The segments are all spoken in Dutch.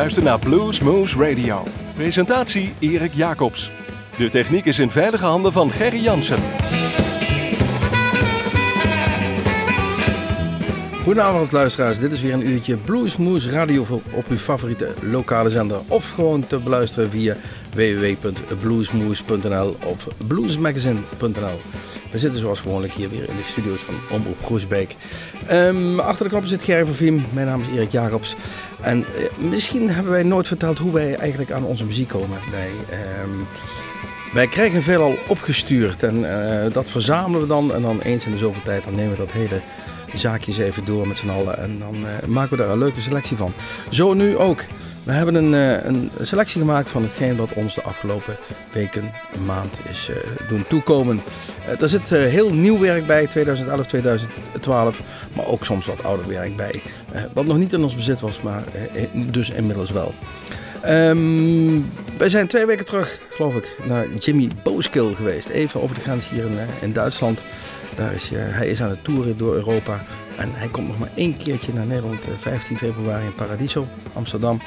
U luistert naar Blues Moose Radio. Presentatie Erik Jacobs. De techniek is in veilige handen van Gerry Jansen. Goedenavond luisteraars, dit is weer een uurtje Bluesmoose Radio op uw favoriete lokale zender. Of gewoon te beluisteren via www.bluesmoose.nl of bluesmagazine.nl. We zitten zoals gewoonlijk hier weer in de studio's van Omroep Groesbeek. Um, achter de knoppen zit Gerry van Viem, mijn naam is Erik Jacobs. En uh, misschien hebben wij nooit verteld hoe wij eigenlijk aan onze muziek komen. Wij, um, wij krijgen veelal opgestuurd en uh, dat verzamelen we dan. En dan eens in de zoveel tijd dan nemen we dat hele zaakjes even door met z'n allen. En dan uh, maken we daar een leuke selectie van. Zo nu ook. We hebben een, uh, een, selectie gemaakt van hetgeen wat ons de afgelopen weken, maand is uh, doen toekomen. er zit heel nieuw werk bij, 2011, 2012. Maar ook soms wat ouder werk bij. wat nog niet in ons bezit was, maar dus inmiddels wel. Um, wij zijn twee weken terug, geloof ik, naar Jimmy Booskill geweest. Even over de grens hier in, Duitsland. Daar is, hij is aan het toeren door Europa. En hij komt nog maar één keertje naar Nederland, 15 februari in Paradiso, Amsterdam.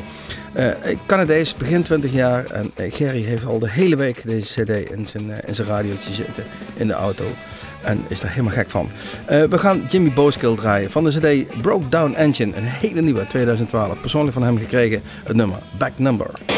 Uh, Canadees, begin 20 jaar. En Gerry heeft al de hele week deze cd in zijn, in zijn radiootje zitten in de auto. En is daar helemaal gek van. we gaan Jimmy Booskill draaien van de cd Broke Down Engine. Een hele nieuwe, 2012. Persoonlijk van hem gekregen het nummer Back Number.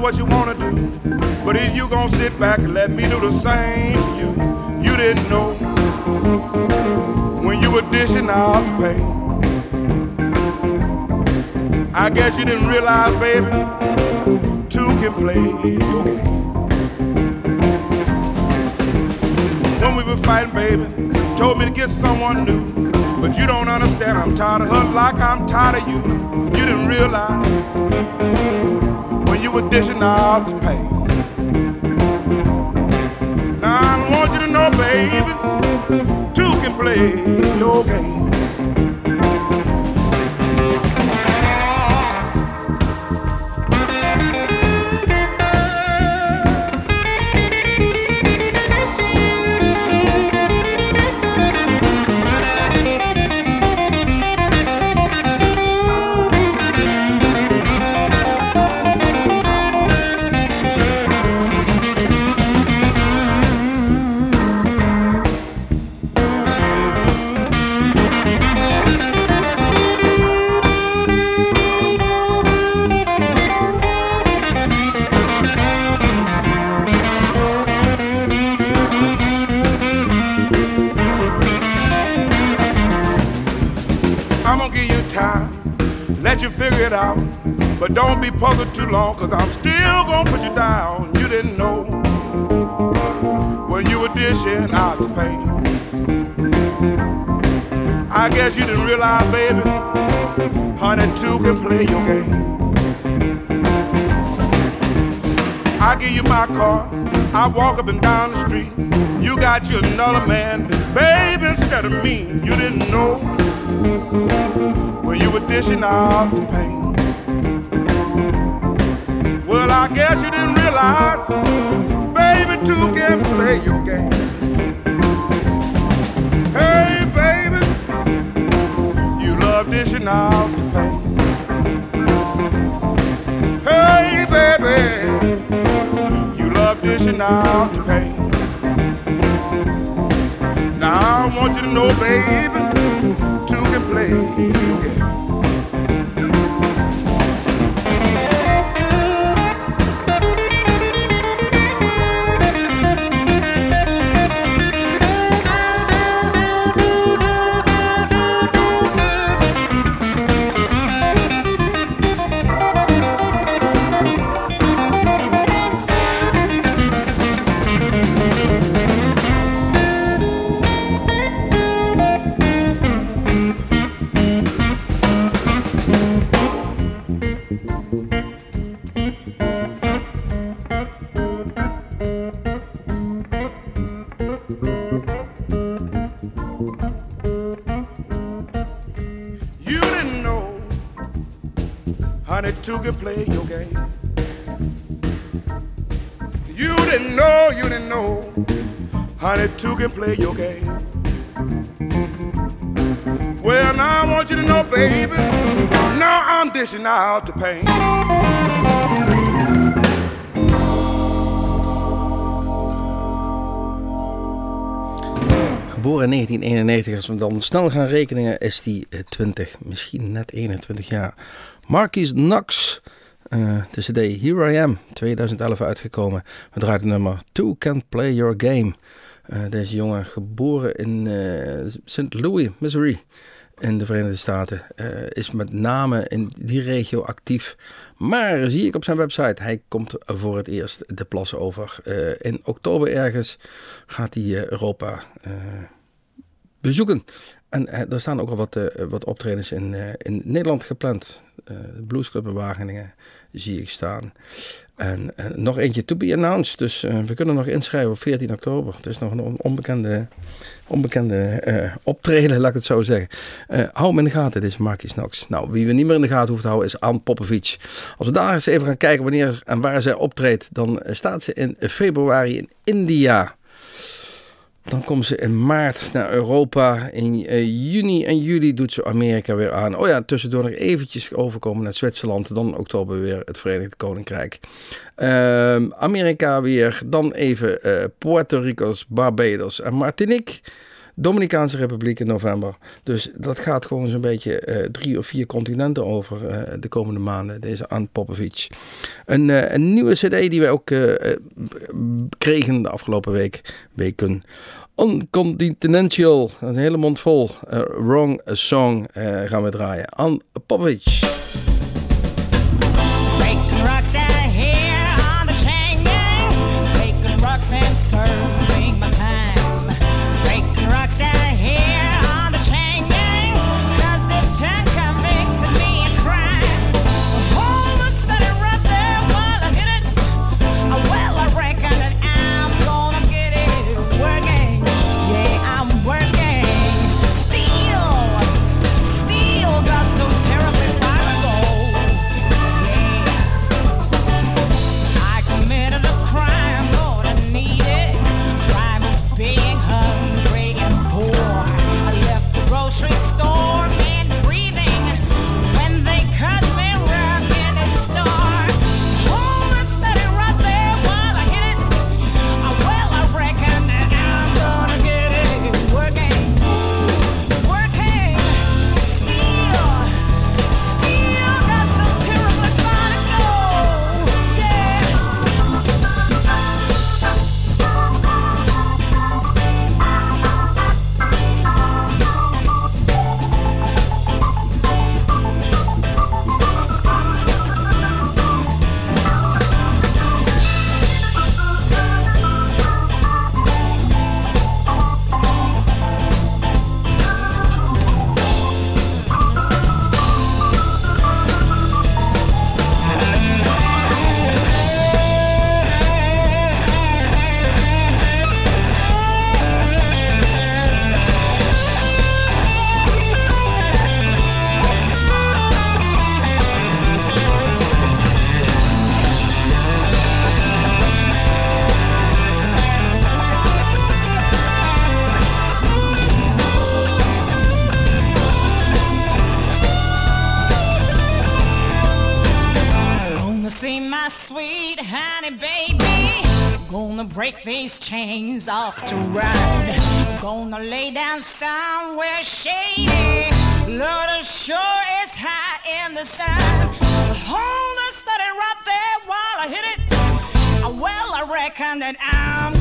What you wanna do. But if you gonna sit back and let me do the same to you, you didn't know when you were dishing out the pain. I guess you didn't realize, baby, two can play your game. When we were fighting, baby, told me to get someone new. But you don't understand, I'm tired of her like I'm tired of you. You didn't realize you were dishing out the pain. Now I want you to know, baby, two can play your game. Too long, cause I'm still gonna put you down. You didn't know when you were dishing out the pain. I guess you didn't realize, baby, honey, two can play your game. I give you my car, I walk up and down the street. You got you another man, baby, instead of me. You didn't know when you were dishing out the pain. Well, I guess you didn't realize, baby, two can play your game. Hey, baby, you love dishing out the pain. Hey, baby, you love dishing out the pain. Now I want you to know, baby, two can play your game. Play your game. You didn't know, you didn't know, honey, two can play your game. Well, now I want you to know, baby, now I'm dishing out the pain. Geboren in 1991, als we dan snel gaan rekenen, is hij 20, misschien net 21 jaar. Marquis Knox. Uh, de CD Here I Am, 2011 uitgekomen. We draaien nummer Two Can't Play Your Game. Uh, deze jongen geboren in uh, St. Louis, Missouri in de Verenigde Staten. is met name in die regio actief. Maar zie ik op zijn website, hij komt voor het eerst de plassen over. in oktober ergens gaat hij Europa bezoeken. En er staan ook al wat, wat optredens in, in Nederland gepland. De Bluesclub in Wageningen zie ik staan. En nog eentje to be announced. Dus we kunnen nog inschrijven op 14 oktober. Het is nog een onbekende, onbekende optreden, laat ik het zo zeggen. hou hem in de gaten, dit is Marcus Knox. Nou, wie we niet meer in de gaten hoeven te houden is Ann Popovic. Als we daar eens even gaan kijken wanneer en waar zij optreedt, dan staat ze in februari in India. Dan komt ze in maart naar Europa. In uh, juni en juli doet ze Amerika weer aan. Oh ja, tussendoor nog eventjes overkomen naar Zwitserland. Dan oktober weer het Verenigd Koninkrijk. Uh, Amerika weer. Dan even uh, Puerto Rico's, Barbados en Martinique. Dominicaanse Republiek in november. Dus dat gaat gewoon zo'n beetje uh, drie of vier continenten over de komende maanden, deze Ann Popovic. Een, een nieuwe cd die wij ook kregen de afgelopen week, weken. Uncontinential, een hele mond vol. wrong Song gaan we draaien. Ann Popovic. Somewhere shady. Lord, the shore is high in the sun. Hold it steady right there while I hit it. Well, I reckon that I'm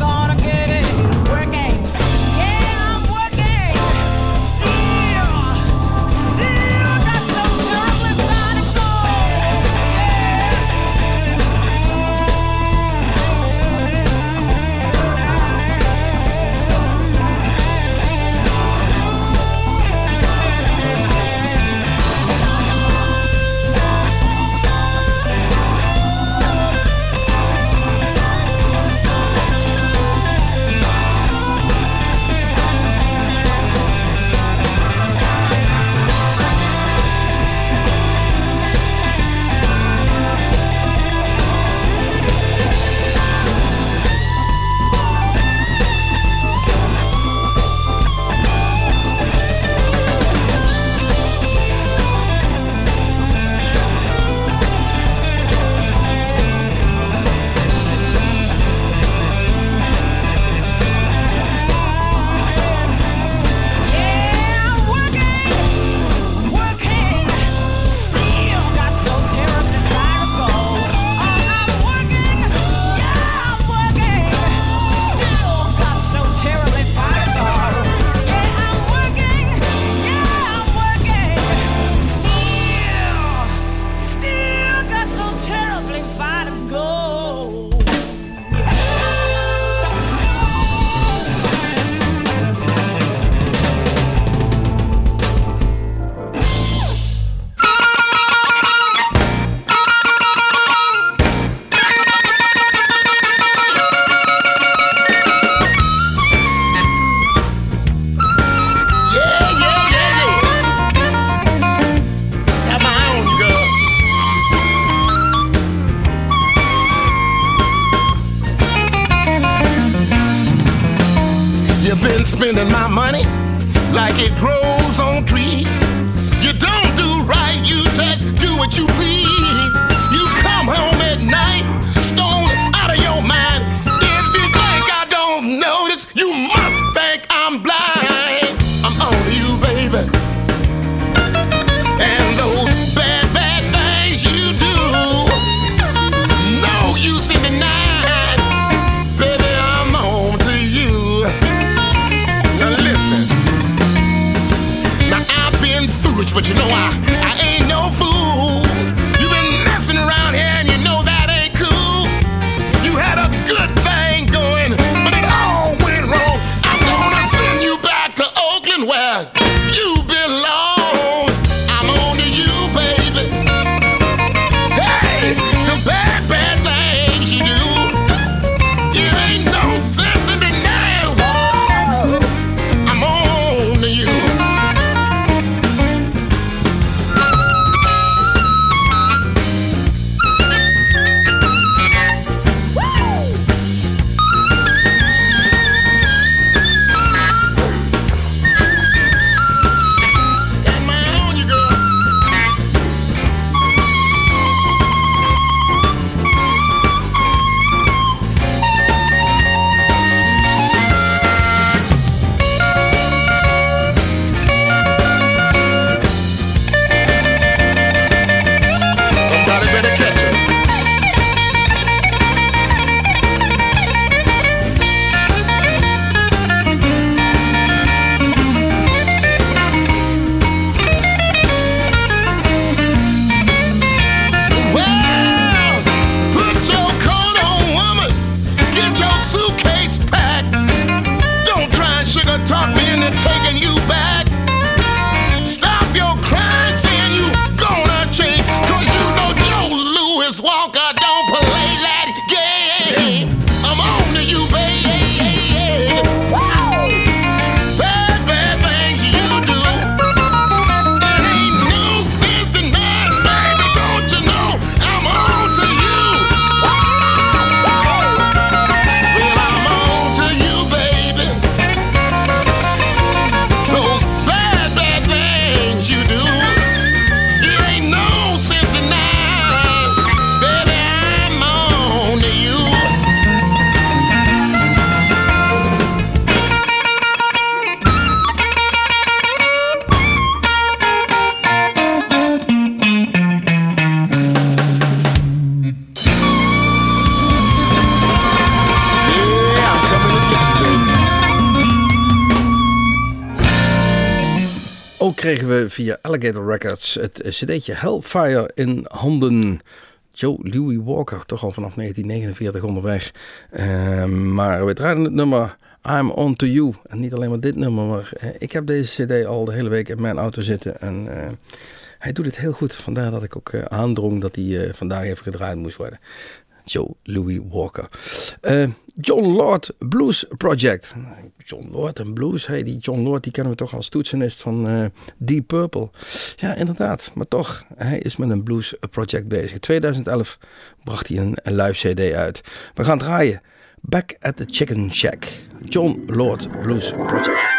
Records het cd'tje Hellfire in handen. Joe Louis Walker, toch al vanaf 1949 onderweg. Uh, maar we draaien het nummer I'm On To You. En niet alleen maar dit nummer, maar uh, ik heb deze cd al de hele week in mijn auto zitten. En uh, hij doet het heel goed. Vandaar dat ik ook uh, aandrong dat hij vandaag even gedraaid moest worden. Joe Louis Walker. John Lord Blues Project. John Lord en blues. Hey, die John Lord die kennen we toch als toetsenist van uh, Deep Purple. Ja, inderdaad. Maar toch, hij is met een blues project bezig. In 2011 bracht hij een, een live cd uit. We gaan draaien. Back at the Chicken Shack. John Lord Blues Project.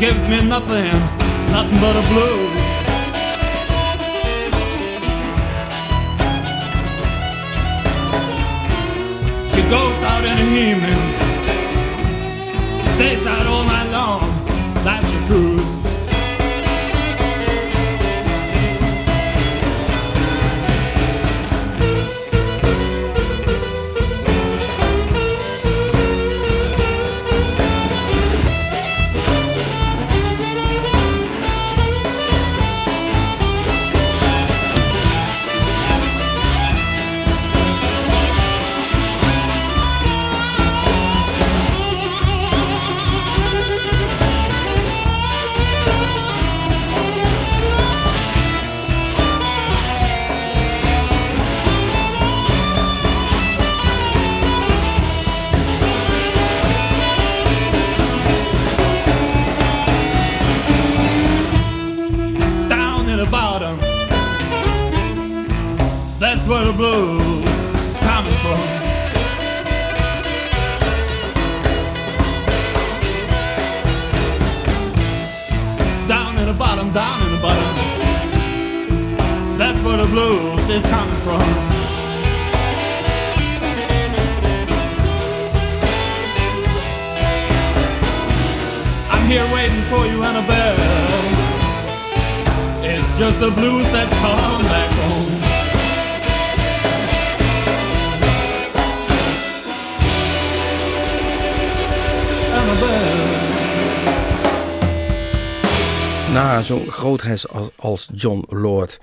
Gives me nothing, nothing but a blue. She goes out in the evening, stays out grootheid als, als John Lord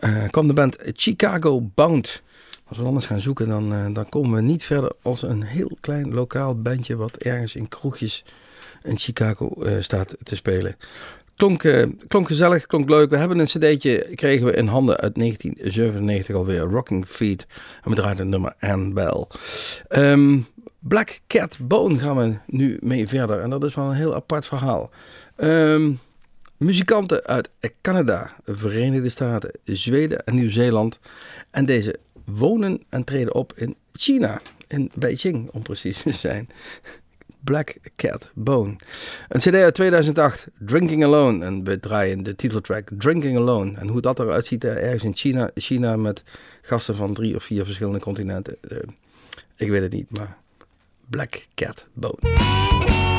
eh, kwam de band Chicago Bound. Als we anders gaan zoeken, dan, eh, dan komen we niet verder als een heel klein lokaal bandje wat ergens in kroegjes in Chicago eh, staat te spelen. Klonk, klonk gezellig, klonk leuk. We hebben een cd'tje, kregen we in handen uit 1997 alweer, Rocking Feet. En we draaiden het nummer Ann. Ehm, Black Cat Bone gaan we nu mee verder. En dat is wel een heel apart verhaal. Ehm, muzikanten uit Canada, Verenigde Staten, Zweden en Nieuw-Zeeland. En deze wonen en treden op in China, in Beijing om precies te zijn. Black Cat Bone. Een CD uit 2008, Drinking Alone. En we draaien de titeltrack Drinking Alone. En hoe dat eruit ziet eh, ergens in China, China met gasten van drie of vier verschillende continenten. eh, ik weet het niet, maar Black Cat Bone.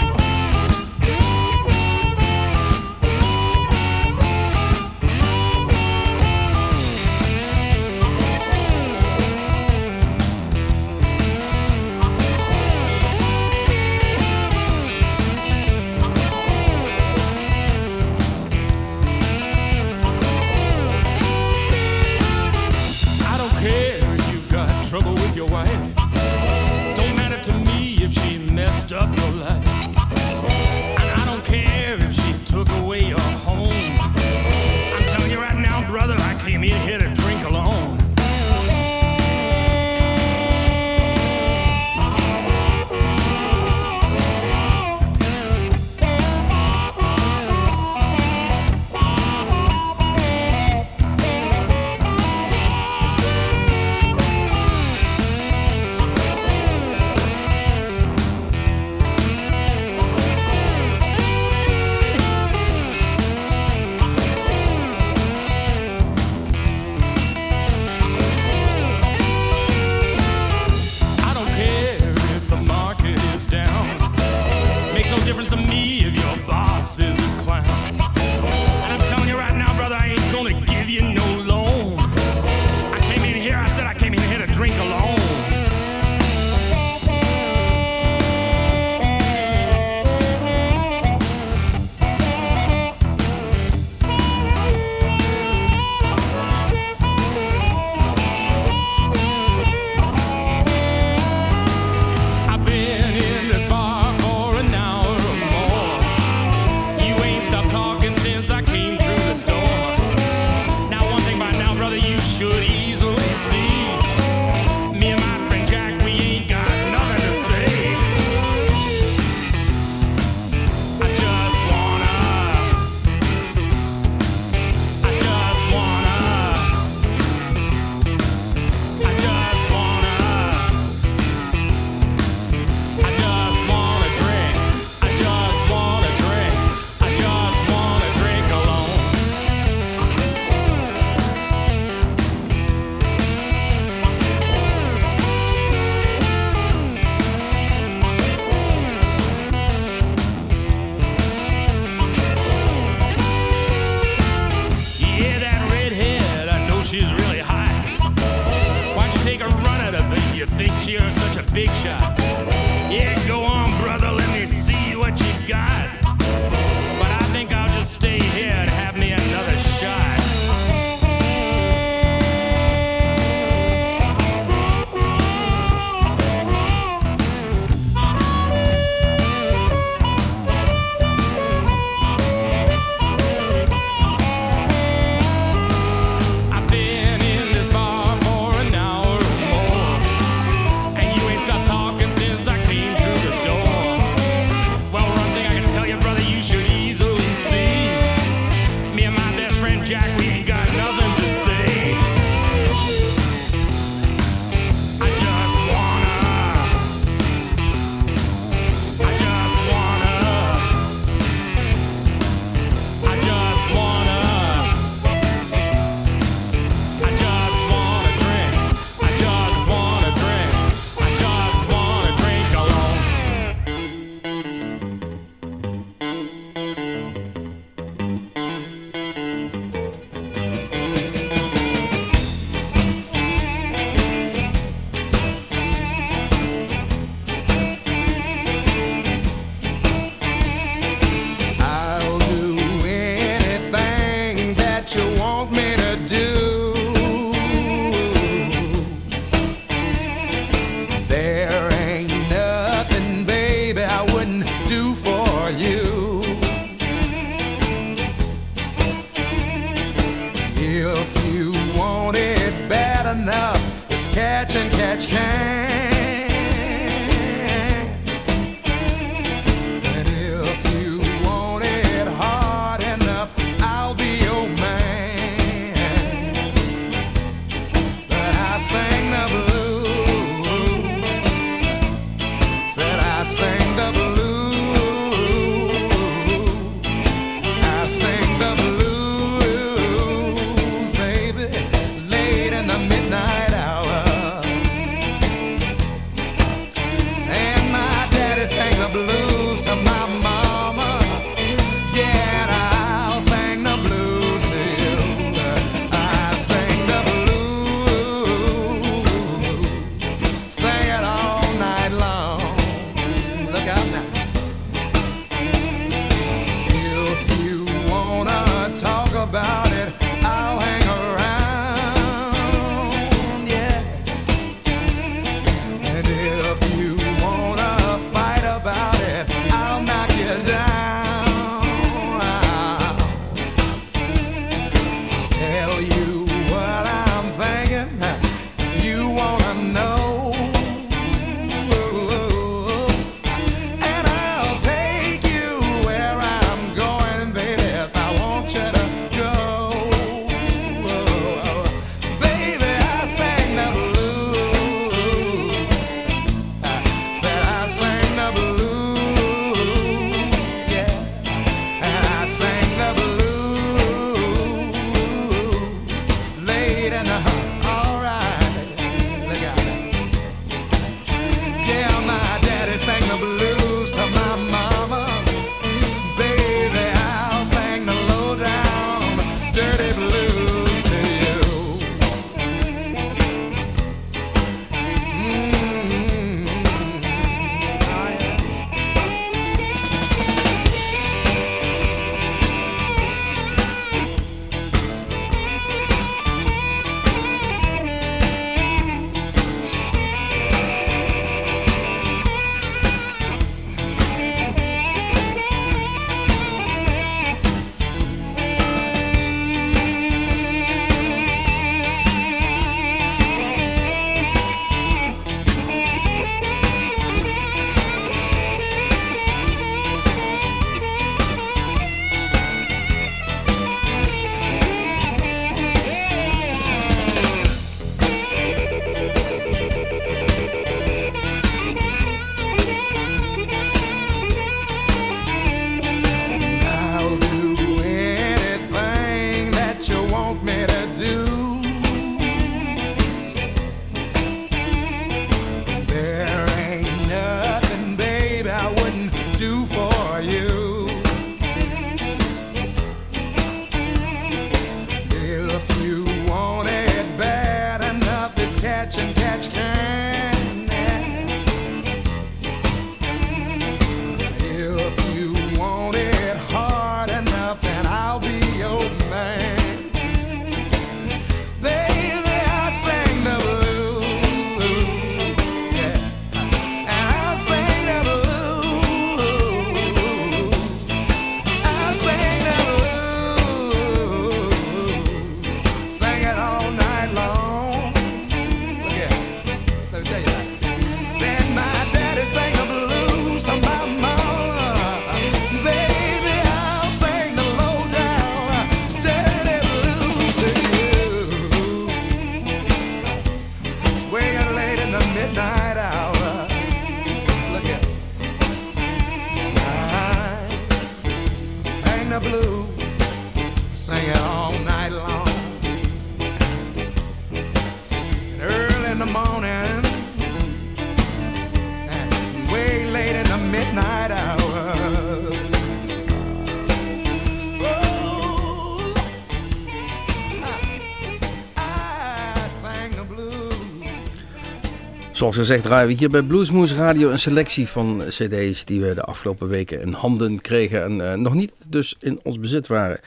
Zoals gezegd draaien we hier bij Bluesmoose Radio een selectie van cd's die we de afgelopen weken in handen kregen en eh, nog niet dus in ons bezit waren.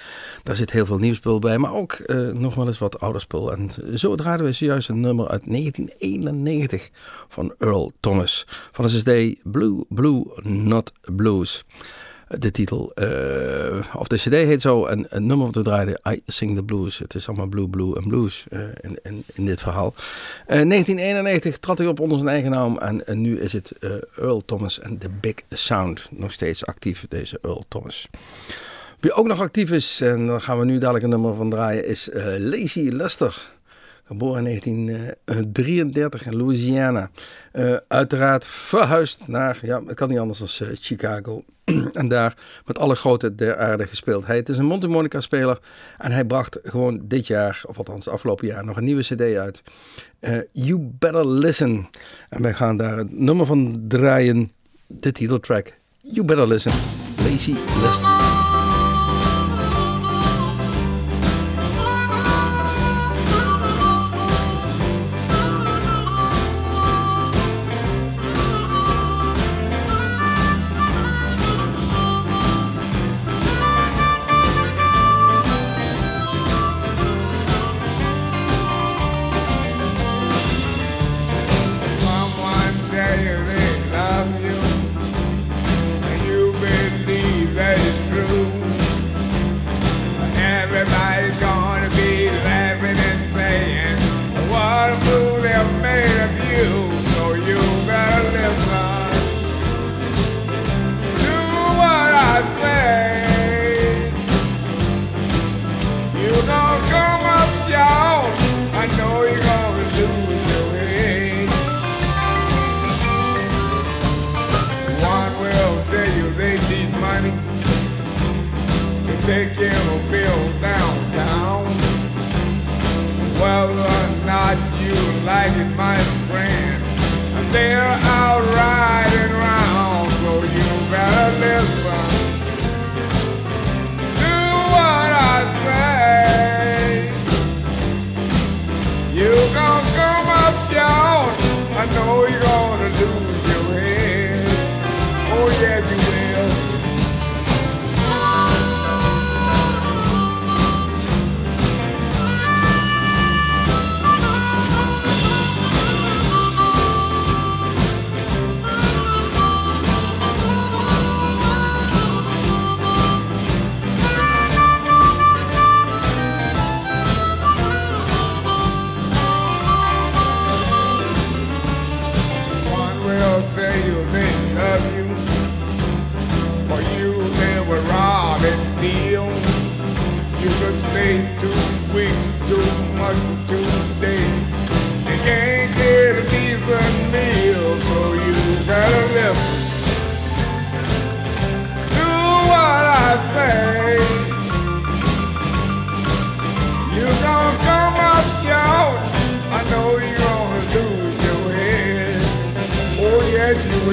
Daar zit heel veel nieuw spul bij, maar ook eh, nog wel eens wat ouder spul. En zo draaiden we zojuist een nummer uit 1991 van Earl Thomas van de cd Blue Blue Not Blues. De titel, eh, of de cd heet zo, en het nummer wat we draaiden, I Sing the Blues. Het is allemaal Blue, Blue en Blues eh, in, in, dit verhaal. Eh, 1991 trad hij op onder zijn eigen naam en, nu is het eh, Earl Thomas en The Big Sound. Nog steeds actief, deze Earl Thomas. Wie ook nog actief is, en daar gaan we nu dadelijk een nummer van draaien, is eh, Lazy Lester. Geboren in 1933 in Louisiana. Eh, uiteraard verhuisd naar, ja, het kan niet anders dan eh, Chicago. en daar met alle grote der aarde gespeeld. Hij is een Monte speler en hij bracht gewoon dit jaar, of althans afgelopen jaar, nog een nieuwe cd uit. Eh, you Better Listen. En wij gaan daar het nummer van draaien, de titeltrack. You Better Listen, Lazy Lester.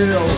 real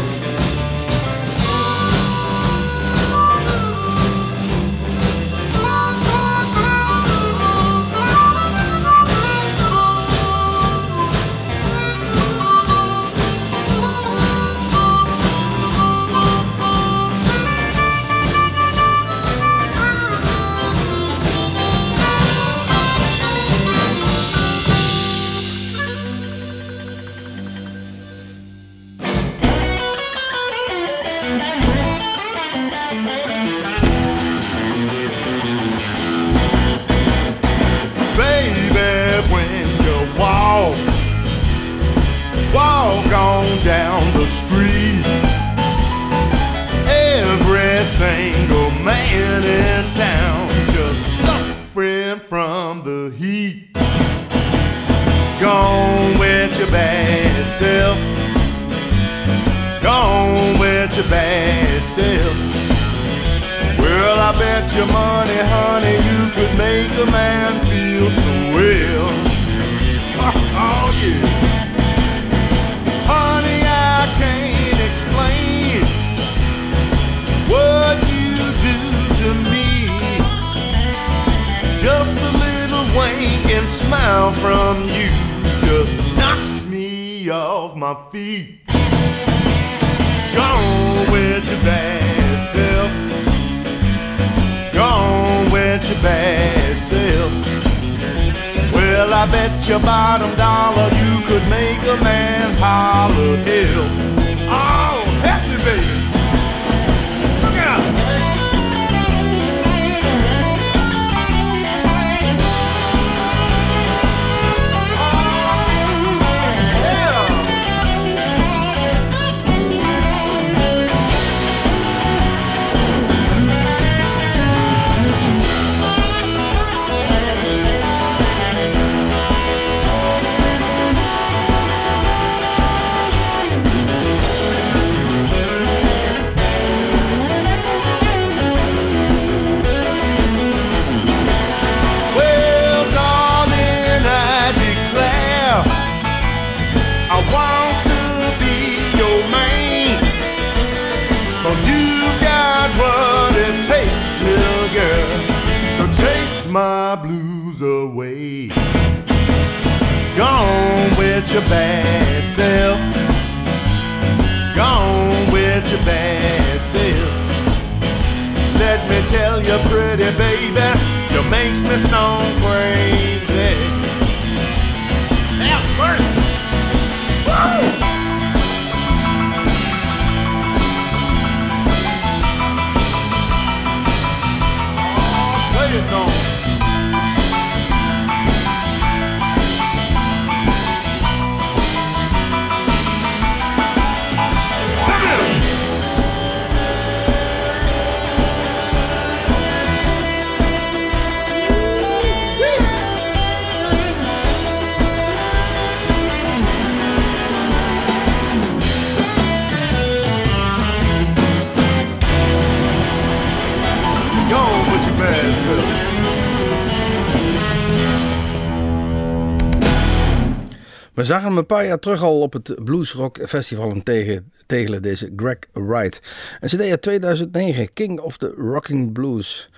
We zagen hem een paar jaar terug al op het Blues Rock Festival in tegen, Tegelen, deze Greg Wright. En CD uit 2009, King of the Rocking Blues.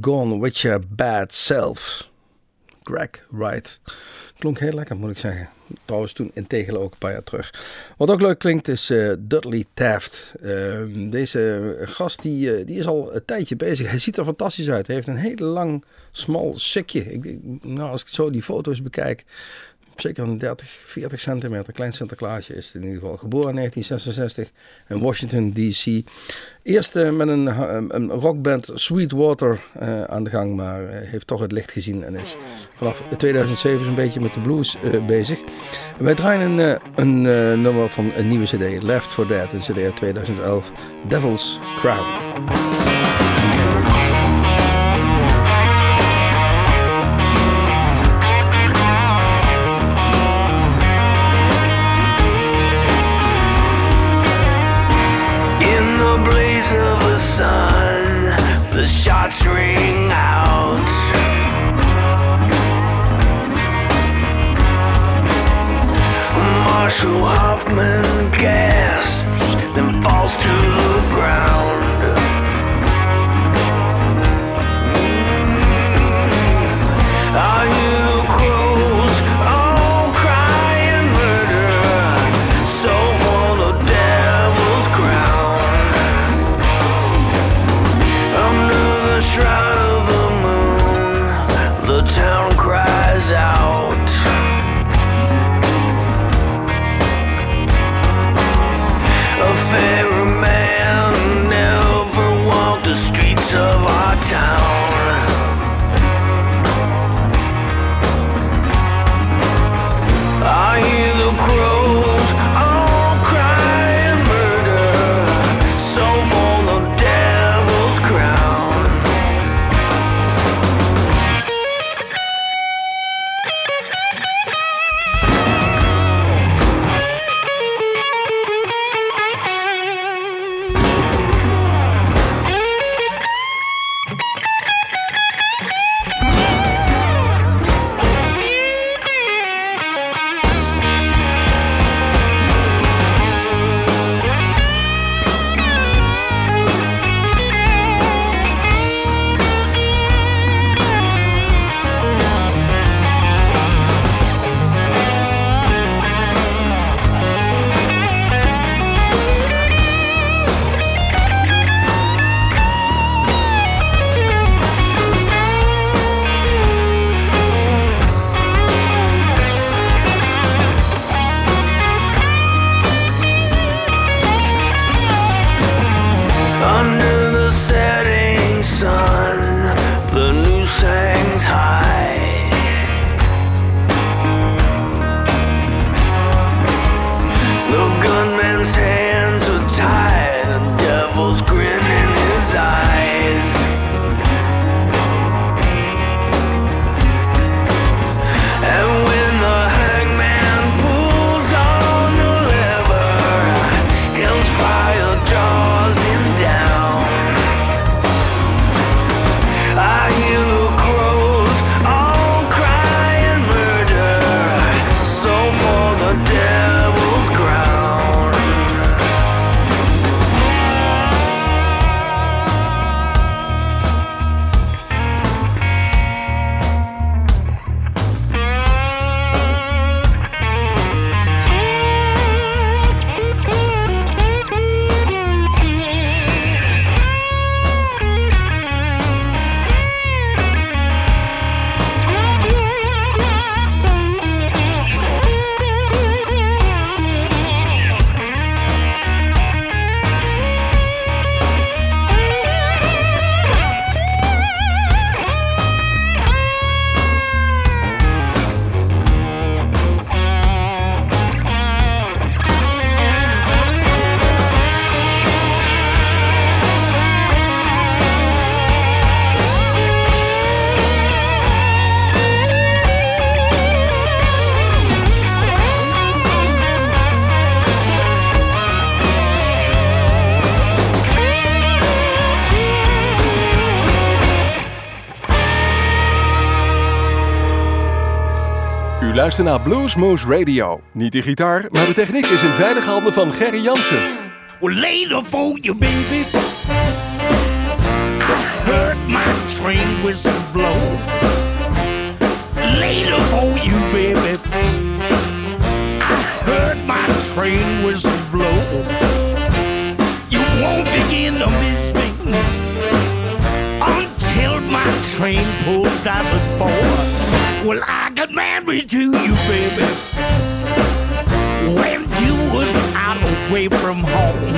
Gone with your bad self. Greg Wright. Klonk heel lekker, moet ik zeggen. Trouwens, toen in Tegelen ook een paar jaar terug. Wat ook leuk klinkt is eh, Dudley Taft. Eh, deze gast die, eh, die is al een tijdje bezig. Hij ziet er fantastisch uit. Hij heeft een heel lang, smal sikje. Ik, ik- nou, als ik zo die foto's bekijk, zeker een 30, 40 centimeter. Klein Sinterklaasje is in ieder geval. Geboren in 1966 in Washington D.C. Eerst eh, met een, ha- een rockband Sweetwater eh, aan de gang, maar eh, heeft toch het licht gezien en is vanaf 2007 een beetje met de blues eh, bezig. Wij draaien een, eh, een eh, nummer van een nieuwe CD, Left for Dead, een CD uit 2011, Devil's Crown. shot. town U luistert naar Bluesmoose Radio. Niet de gitaar, maar de techniek is in veilige handen van Gerry Jansen. Well, later for you, baby. I heard my train whistle blow. Later for you, baby. I heard my train whistle blow. You won't begin to miss me until my train pulls out four. Well, I got married to you, baby when you was out away from home.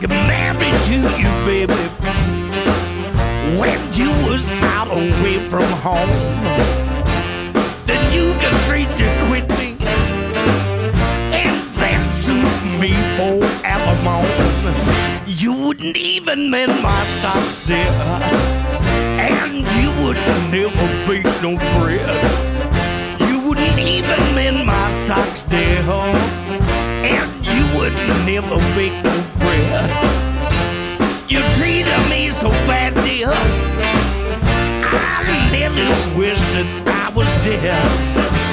Get married to you, baby. When you was out away from home, then you can treat to quit me and then sue me for. You wouldn't even mend my socks, dear, and you would never bake no bread. You wouldn't even mend my socks, dear, and you would never bake no bread. You treated me so bad, dear. I nearly wish that I was dead.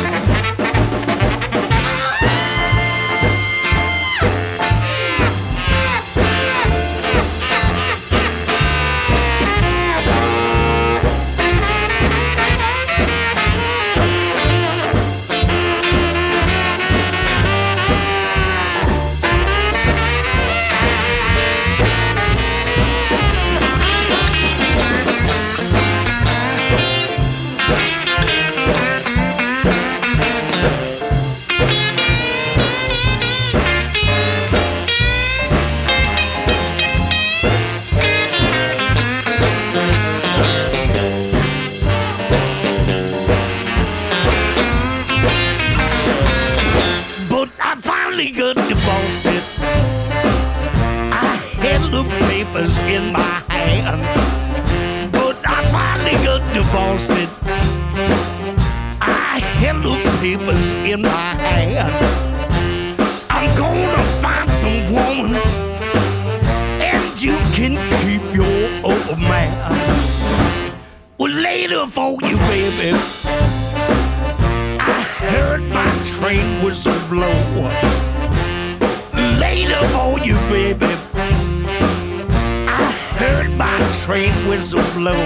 Train whistle blow.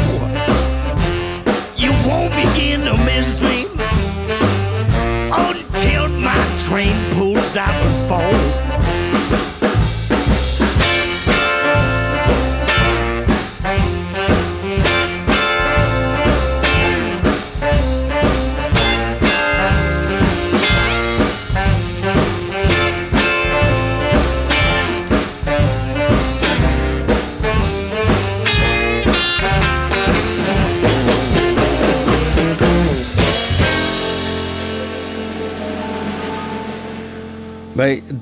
You won't begin to miss me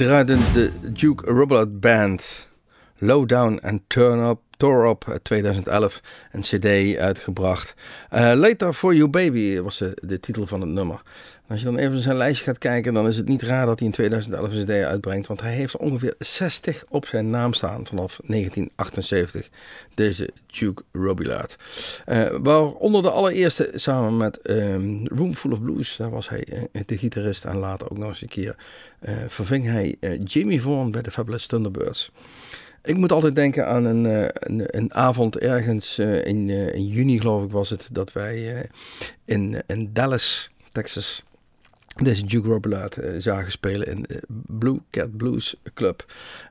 Wij draaiden de Duke Robert Band. Low Down and Turn Up, Tore Up uit 2011. Een cd uitgebracht. Uh, Later For You Baby was de, de titel van het nummer. Als je dan even zijn lijstje gaat kijken, dan is het niet raar dat hij in 2011 een cd uitbrengt. Want hij heeft ongeveer 60 op zijn naam staan vanaf 1978. Deze Duke Robillard. Uh, waaronder de allereerste samen met um, Room Full of Blues. Daar was hij uh, de gitarist en later ook nog eens een keer uh, verving hij Jamie Vaughan bij de Fabulous Thunderbirds. Ik moet altijd denken aan een, een, een avond ergens in, in, juni, geloof ik, was het, dat wij in, in Dallas, Texas, deze Duke Robillard uh, zagen spelen in de Blue Cat Blues Club.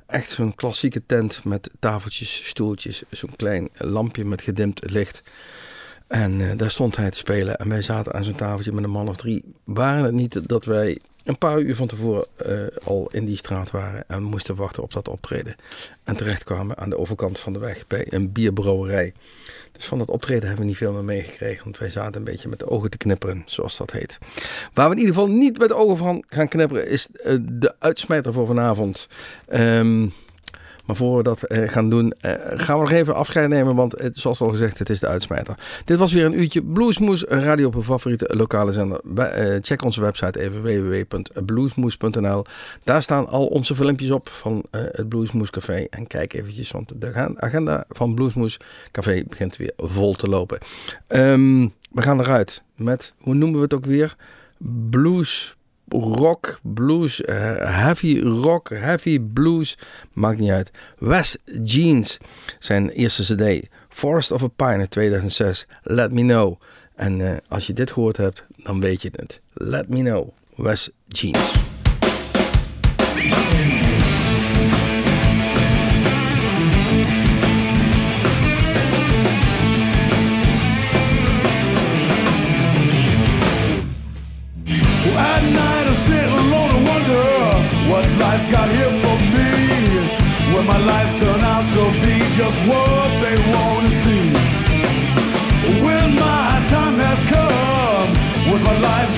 Echt zo'n klassieke tent met tafeltjes, stoeltjes, zo'n klein lampje met gedimd licht. En uh, daar stond hij te spelen en wij zaten aan zo'n tafeltje met een man of drie. Waren het niet dat wij een paar uur van tevoren uh, al in die straat waren en moesten wachten op dat optreden. En terechtkwamen aan de overkant van de weg bij een bierbrouwerij. Van dat optreden hebben we niet veel meer meegekregen, want wij zaten een beetje met de ogen te knipperen, zoals dat heet. Waar we in ieder geval niet met de ogen van gaan knipperen, is uh, de uitsmijter voor vanavond. Um, maar voor we dat uh, gaan doen, uh, gaan we nog even afscheid nemen. Want zoals al gezegd, het is de uitsmijter. Dit was weer een uurtje Bluesmoes, radio op een favoriete lokale zender. Uh, check onze website even www.bluesmoes.nl. Daar staan al onze filmpjes op van het Bluesmoes Café. En kijk eventjes, want de agenda van Bluesmoes Café begint weer vol te lopen. Um, we gaan eruit met, hoe noemen we het ook weer? Blues rock, blues, uh, heavy rock, heavy blues, maakt niet uit. Wes Jeans, zijn eerste cd, Forest of a Pine 2006, Let Me Know. En uh, als je dit gehoord hebt, dan weet je het. Let Me Know, Wes Jeans.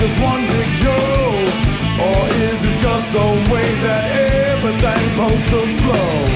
Just one big joke? Or is this just the way that everything's supposed to flow